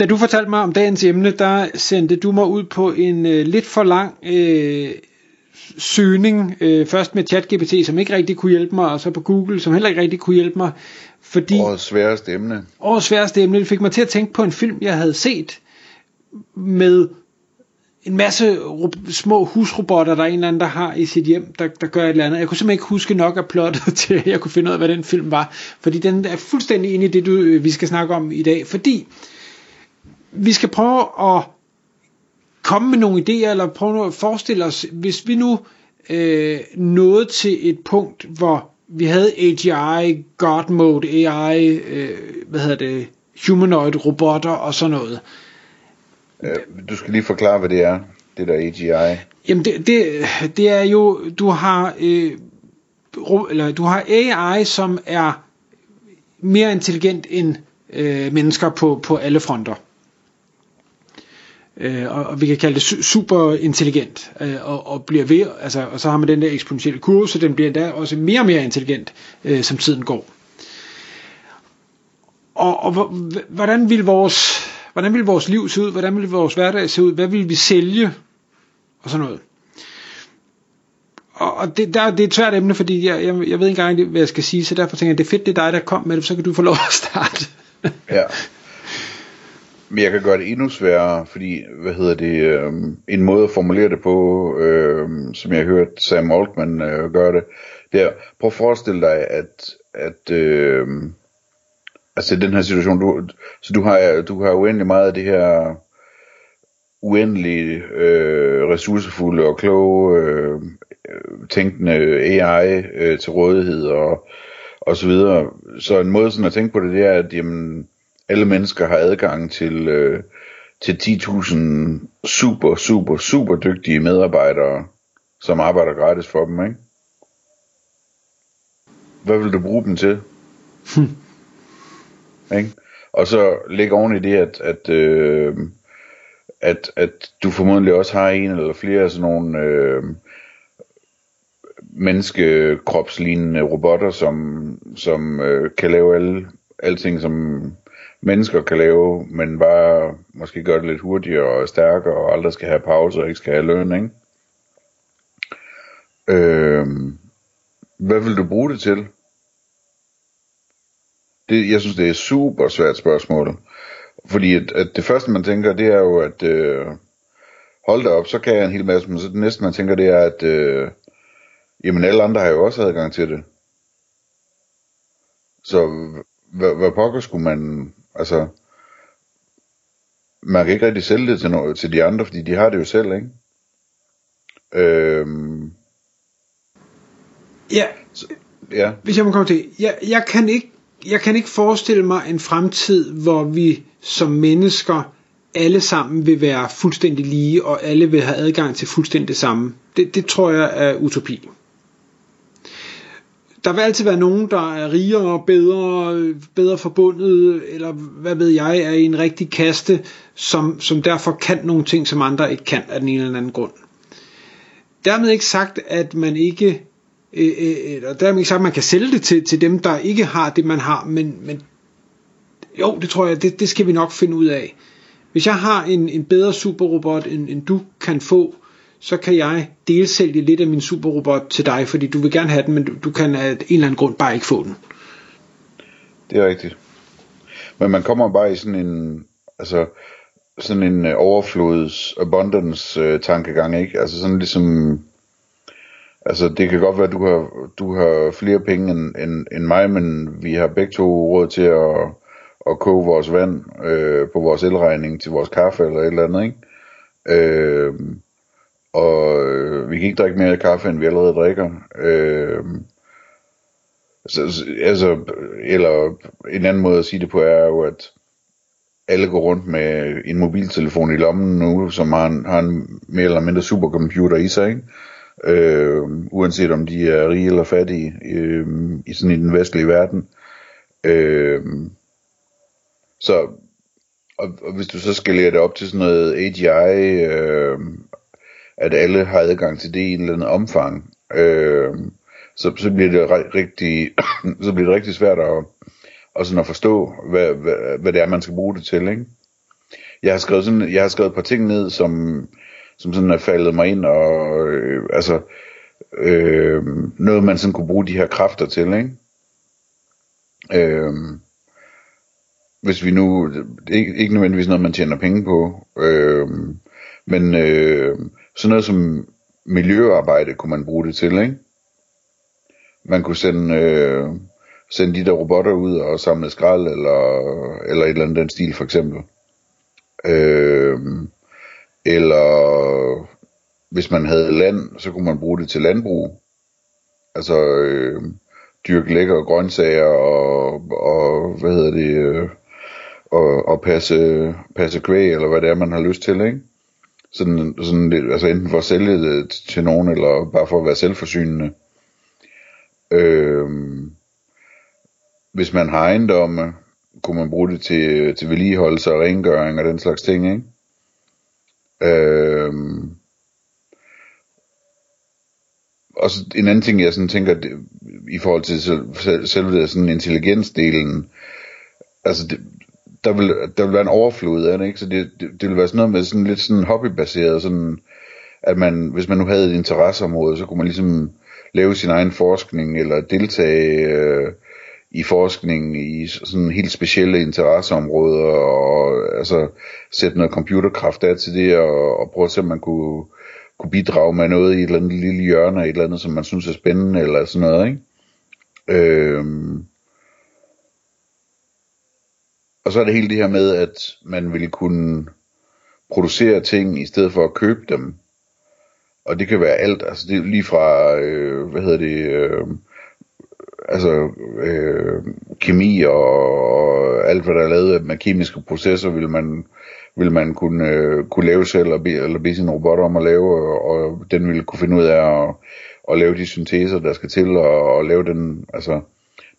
Da du fortalte mig om dagens emne, der sendte du mig ud på en øh, lidt for lang øh, søgning. Øh, først med ChatGPT, som ikke rigtig kunne hjælpe mig, og så på Google, som heller ikke rigtig kunne hjælpe mig. Fordi Årets sværeste emne. årets sværeste emne, det fik mig til at tænke på en film, jeg havde set med en masse små husrobotter, der er en eller anden, der har i sit hjem, der, der gør et eller andet. Jeg kunne simpelthen ikke huske nok af plottet til, at jeg kunne finde ud af, hvad den film var. Fordi den er fuldstændig inde i det, du, øh, vi skal snakke om i dag. Fordi vi skal prøve at komme med nogle idéer, eller prøve at forestille os, hvis vi nu øh, nåede til et punkt, hvor vi havde AGI, God Mode, AI, øh, hvad hedder det, humanoid robotter og sådan noget. Øh, Du skal lige forklare, hvad det er, det der AGI. Jamen det, det, det er jo, du har, øh, eller du har AI, som er mere intelligent end øh, mennesker på, på alle fronter. Øh, og, og vi kan kalde det su- super intelligent øh, og, og bliver ved, altså, og så har man den der eksponentielle kurve, så den bliver endda også mere og mere intelligent, øh, som tiden går. Og, og hvordan vil vores hvordan vil vores liv se ud? Hvordan vil vores hverdag se ud? Hvad vil vi sælge? Og sådan noget. Og, og det, der, det er et svært emne, fordi jeg, jeg, jeg ved ikke engang, hvad jeg skal sige, så derfor tænker jeg, det er fedt, det er dig, der kom med det, så kan du få lov at starte. Ja. Men jeg kan gøre det endnu sværere, fordi, hvad hedder det, øh, en måde at formulere det på, øh, som jeg har hørt Sam Altman øh, gøre det, det er, prøv at forestille dig, at, at øh, altså den her situation, du, så du har, du har uendelig meget af det her uendelig øh, ressourcefulde og kloge, øh, tænkende AI øh, til rådighed og, og så videre. Så en måde sådan at tænke på det, det er, at jamen, alle mennesker har adgang til, øh, til 10.000 super, super, super dygtige medarbejdere, som arbejder gratis for dem, ikke? Hvad vil du bruge dem til? ikke? Og så lægge oven i det, at, at, øh, at, at du formodentlig også har en eller flere af sådan nogle øh, menneskekropslignende robotter, som, som øh, kan lave alle, alting, som mennesker kan lave, men bare måske gøre det lidt hurtigere og stærkere, og aldrig skal have pause og ikke skal have løn, ikke? Øh, hvad vil du bruge det til? Det, jeg synes, det er et super svært spørgsmål. Fordi at, at det første, man tænker, det er jo, at øh, hold da op, så kan jeg en hel masse, men så det næste, man tænker, det er, at øh, jamen alle andre har jo også adgang til det. Så hvad, hvad pokker skulle man, altså, man kan ikke rigtig sælge det til, no- til de andre, fordi de har det jo selv, ikke? Øhm, Ja, ja, hvis jeg må komme til, jeg, jeg, kan ikke, jeg kan ikke forestille mig en fremtid, hvor vi som mennesker alle sammen vil være fuldstændig lige, og alle vil have adgang til fuldstændig det samme. Det, det tror jeg er utopi. Der vil altid være nogen, der er rigere, bedre, bedre forbundet, eller hvad ved jeg, er i en rigtig kaste, som, som derfor kan nogle ting, som andre ikke kan af den ene eller anden grund. Dermed ikke sagt, at man ikke øh, øh, eller dermed ikke sagt, at man kan sælge det til, til dem, der ikke har det, man har, men, men jo, det tror jeg, det, det skal vi nok finde ud af. Hvis jeg har en, en bedre superrobot, end, end du kan få, så kan jeg delsælge lidt af min superrobot til dig, fordi du vil gerne have den, men du, du kan af en eller anden grund bare ikke få den. det er rigtigt. Men man kommer bare i sådan en, altså, sådan en øh, overflods abundance øh, tankegang, ikke? Altså sådan ligesom, altså det kan godt være, at du har, du har flere penge end, end, end mig, men vi har begge to råd til at, at koge vores vand øh, på vores elregning til vores kaffe eller et eller andet, ikke? Øh, og øh, vi kan ikke drikke mere kaffe, end vi allerede drikker. Øh, så, så- altså, eller en anden måde at sige det på er jo, at alle går rundt med en mobiltelefon i lommen nu, som har en, har en mere eller mindre supercomputer i sig, ikke? Øh, uanset om de er rige eller fattige øh, i sådan i den vestlige verden. Øh, så og, og hvis du så skalerer det op til sådan noget AGI, øh, at alle har adgang til det i en eller anden omfang, øh, så, så bliver det rigtig, så bliver det rigtig svært at, og sådan at forstå, hvad, hvad, hvad det er, man skal bruge det til, ikke? Jeg har skrevet, sådan, jeg har skrevet et par ting ned, som, som sådan er faldet mig ind, og øh, altså, øh, noget man sådan kunne bruge de her kræfter til, ikke? Øh, hvis vi nu, ikke, ikke nødvendigvis noget, man tjener penge på, øh, men øh, sådan noget som miljøarbejde kunne man bruge det til, ikke? Man kunne sende, øh, sende de der robotter ud og samle skrald, eller, eller et eller andet den stil for eksempel. Øh, eller hvis man havde land, så kunne man bruge det til landbrug. Altså øh, dyrke lækre grøntsager og, og hvad hedder det, øh, og, og passe, passe kvæg, eller hvad det er, man har lyst til, ikke? Sådan, sådan lidt, altså enten for at sælge det til nogen, eller bare for at være selvforsynende. Øh, hvis man har ejendomme, kunne man bruge det til, til vedligeholdelse og rengøring og den slags ting, ikke? Øh, og så en anden ting, jeg sådan tænker, det, i forhold til selv, selv, selve sådan intelligensdelen, altså det, der vil, der vil være en overflod af det, ikke? Så det, det, det vil være sådan noget med sådan lidt sådan hobbybaseret, sådan, at man, hvis man nu havde et interesseområde, så kunne man ligesom lave sin egen forskning, eller deltage øh, i forskning i sådan helt specielle interesseområder, og altså sætte noget computerkraft af til det, og, og prøve at se, om man kunne, kunne bidrage med noget i et eller andet lille hjørne, et eller andet, som man synes er spændende, eller sådan noget, ikke? Øhm, og så er det hele det her med, at man vil kunne producere ting, i stedet for at købe dem. Og det kan være alt, altså det er lige fra, øh, hvad hedder det, øh, altså øh, kemi og, og alt hvad der er lavet med kemiske processer, vil man, vil man kunne, øh, kunne lave selv, og eller bede sin robot om at lave, og, og den vil kunne finde ud af at, at lave de synteser, der skal til, og, og lave den, altså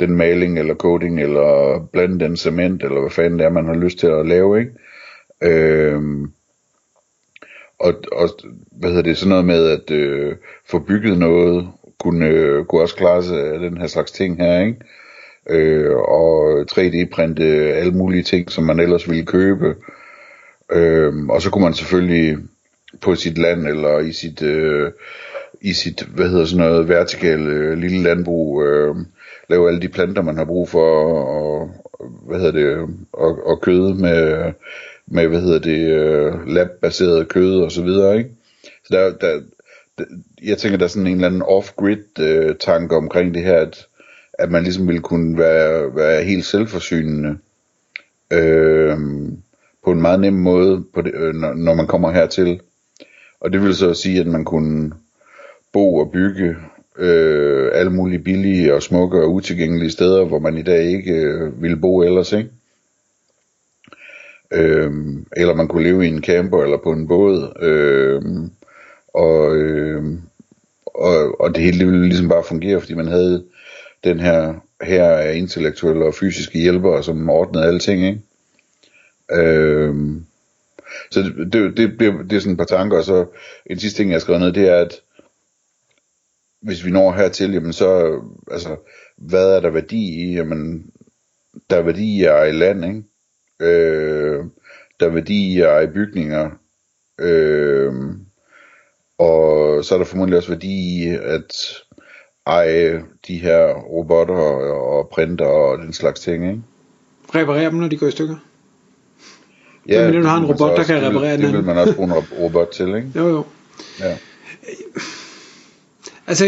den maling eller coating, eller blande den cement, eller hvad fanden det er, man har lyst til at lave, ikke? Øhm, og, og hvad hedder det, sådan noget med at øh, få bygget noget, kunne, øh, kunne også klare sig af den her slags ting her, ikke? Øh, og 3D-printe alle mulige ting, som man ellers ville købe. Øh, og så kunne man selvfølgelig på sit land, eller i sit, øh, i sit hvad hedder sådan noget, vertikale øh, lille landbrug, øh, lave alle de planter, man har brug for, og, hvad hedder det, og, og kød med, med, hvad hedder det, uh, lab-baseret kød og så videre, ikke? Så der, der, jeg tænker, der er sådan en eller anden off-grid uh, tanke omkring det her, at, at man ligesom ville kunne være, være helt selvforsynende, øh, på en meget nem måde, på det, øh, når, når man kommer hertil. Og det vil så sige, at man kunne bo og bygge øh, alle mulige billige og smukke og utilgængelige steder, hvor man i dag ikke øh, ville bo ellers, ikke? Øhm, eller man kunne leve i en camper eller på en båd, Øhm, og, øhm, og, og det hele det ville ligesom bare fungere, fordi man havde den her her af intellektuelle og fysiske hjælpere, som ordnede alle ting, ikke? Øhm, så det, det, det, det, det er sådan et par tanker, og så en sidste ting, jeg har skrevet ned, det er, at hvis vi når hertil, jamen så, altså, hvad er der værdi i? Jamen, der er værdi i at eje land, ikke? Øh, der er værdi i at eje bygninger. Øh, og så er der formodentlig også værdi i at eje de her robotter og printer og den slags ting, ikke? Reparere dem, når de går i stykker? Ja, men du har en robot, der kan reparere det. Det vil man også bruge en robot til, ikke? Jo, jo. Ja. Altså,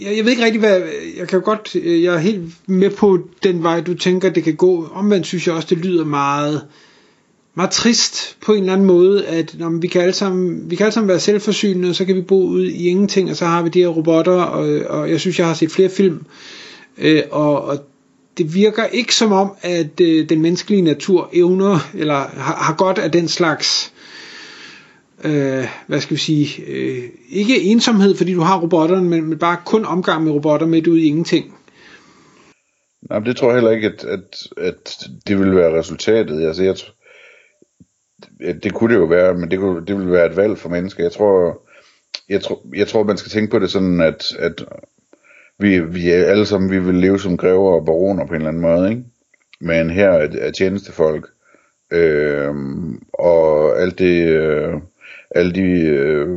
jeg, jeg ved ikke rigtig, hvad... Jeg kan godt... Jeg er helt med på den vej, du tænker, det kan gå. Omvendt synes jeg også, det lyder meget meget trist på en eller anden måde, at når vi, kan alle sammen, vi kan alle sammen være selvforsynende, og så kan vi bo ud i ingenting, og så har vi de her robotter, og, og jeg synes, jeg har set flere film, øh, og, og det virker ikke som om, at øh, den menneskelige natur evner, eller har, har godt af den slags, øh, hvad skal vi sige, øh, ikke ensomhed, fordi du har robotterne, men, men bare kun omgang med robotter midt ud i ingenting. Nej, det tror jeg heller ikke, at, at, at det vil være resultatet. Altså, jeg, det kunne det jo være, men det, kunne, det ville være et valg for mennesker. Jeg tror, jeg tror, jeg tror man skal tænke på det sådan, at, at vi, vi er alle sammen, vi vil leve som grever og baroner på en eller anden måde, ikke? Men her er, er tjenestefolk, øh, og alt det, øh, alle de øh,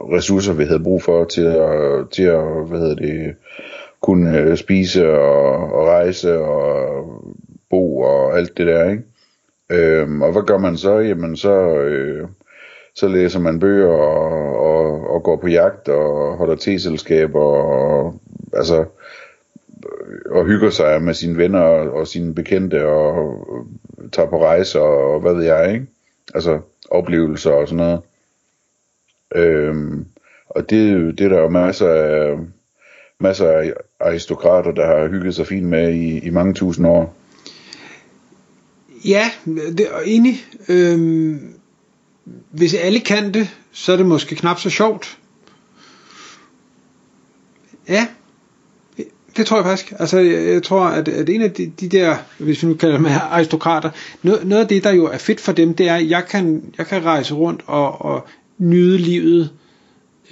ressourcer, vi havde brug for til at, til at hvad hedder det, kunne øh, spise og, og rejse og bo og alt det der, ikke? Øhm, og hvad gør man så? Jamen så, øh, så læser man bøger og, og, og går på jagt og holder teselskaber og, altså, og hygger sig med sine venner og, og sine bekendte og tager på rejser og hvad ved jeg, ikke? Altså oplevelser og sådan noget. Øhm, og det, det er der jo masser af, masser af aristokrater, der har hygget sig fint med i, i mange tusind år. Ja, det er enig. Øhm, hvis alle kan det, så er det måske knap så sjovt. Ja, det tror jeg faktisk. Altså, jeg, jeg tror, at, at en af de, de der, hvis vi nu kalder dem aristokrater, noget, noget af det, der jo er fedt for dem, det er, at jeg kan, jeg kan rejse rundt og, og nyde livet,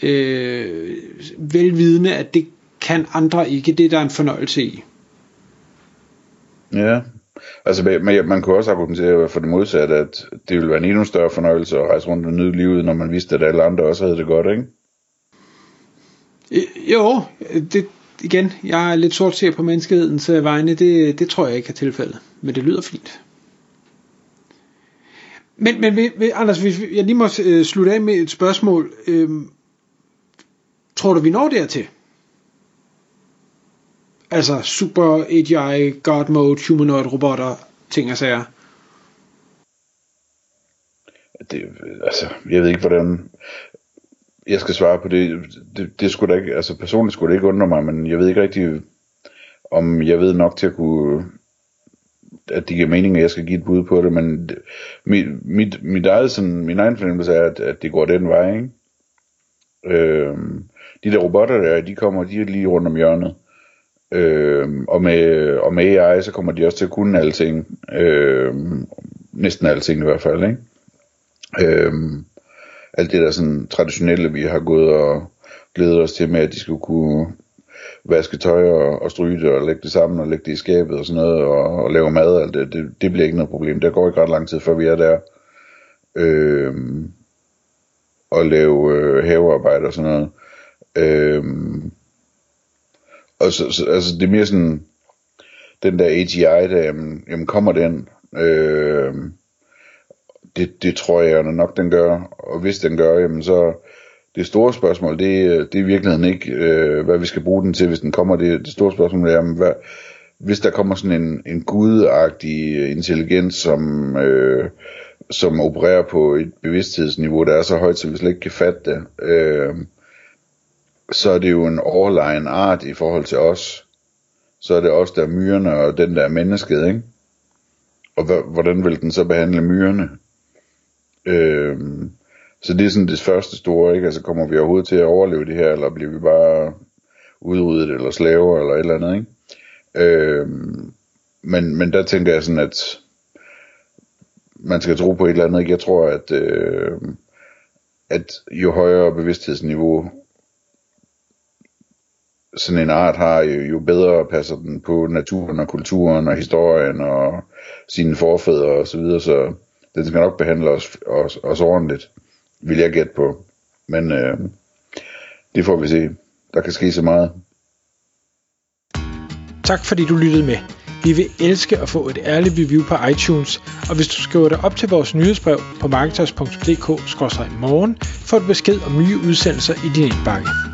øh, velvidende, at det kan andre ikke. Det er der en fornøjelse i. Ja, altså man, man kunne også argumentere for det modsatte, at det ville være en endnu større fornøjelse at rejse rundt og nyde livet, når man vidste, at alle andre også havde det godt, ikke? Jo, det, igen, jeg er lidt sort på menneskehedens øh, vegne, det, det tror jeg ikke er tilfældet, men det lyder fint. Men, men Anders, hvis jeg lige må øh, slutte af med et spørgsmål. Øhm, tror du, vi når dertil? Altså super AGI, God mode, humanoid robotter, ting og sager. Det, altså, jeg ved ikke, hvordan jeg skal svare på det. Det, det skulle da ikke, altså personligt skulle det ikke undre mig, men jeg ved ikke rigtig, om jeg ved nok til at kunne, at det giver mening, at jeg skal give et bud på det, men mit, mit, mit eget, sådan, min egen fornemmelse er, at, at det går den vej, ikke? Øhm, de der robotter der, de kommer, de er lige rundt om hjørnet. Øhm, og, med, og med AI, så kommer de også til at kunne alting. Øhm, næsten alting i hvert fald, ikke? Øhm, alt det der sådan traditionelle, vi har gået og glædet os til med, at de skulle kunne vaske tøj og, og stryge det og lægge det sammen og lægge det i skabet og sådan noget og, og lave mad og alt det, det, det bliver ikke noget problem. Der går ikke ret lang tid, før vi er der. Øhm, og lave øh, havearbejde og sådan noget. Øhm, og så, så, altså det er mere sådan, den der AGI, der, jamen, jamen kommer den? Øh, det, det tror jeg nok, den gør. Og hvis den gør, jamen så, det store spørgsmål, det, det er i virkeligheden ikke, øh, hvad vi skal bruge den til, hvis den kommer. Det, det store spørgsmål er, jamen, hvad, hvis der kommer sådan en, en gudagtig intelligens, som, øh, som opererer på et bevidsthedsniveau, der er så højt, så vi slet ikke kan fatte det, øh, så er det jo en overlegen art i forhold til os. Så er det os, der er myrerne, og den der er mennesket, ikke? Og hvordan vil den så behandle myrerne? Øh, så det er sådan det første store, ikke? Altså kommer vi overhovedet til at overleve det her, eller bliver vi bare udryddet, eller slaver, eller et eller andet, ikke? Øhm, men, men der tænker jeg sådan, at man skal tro på et eller andet, ikke? Jeg tror, at, øh, at jo højere bevidsthedsniveau sådan en art har, jo, jo bedre passer den på naturen og kulturen og historien og sine forfædre og så videre, så den skal nok behandle os, os, os ordentligt, vil jeg gætte på. Men øh, det får vi se. Der kan ske så meget. Tak fordi du lyttede med. Vi vil elske at få et ærligt review på iTunes, og hvis du skriver dig op til vores nyhedsbrev på marketers.dk-morgen, får du besked om nye udsendelser i din indbakke.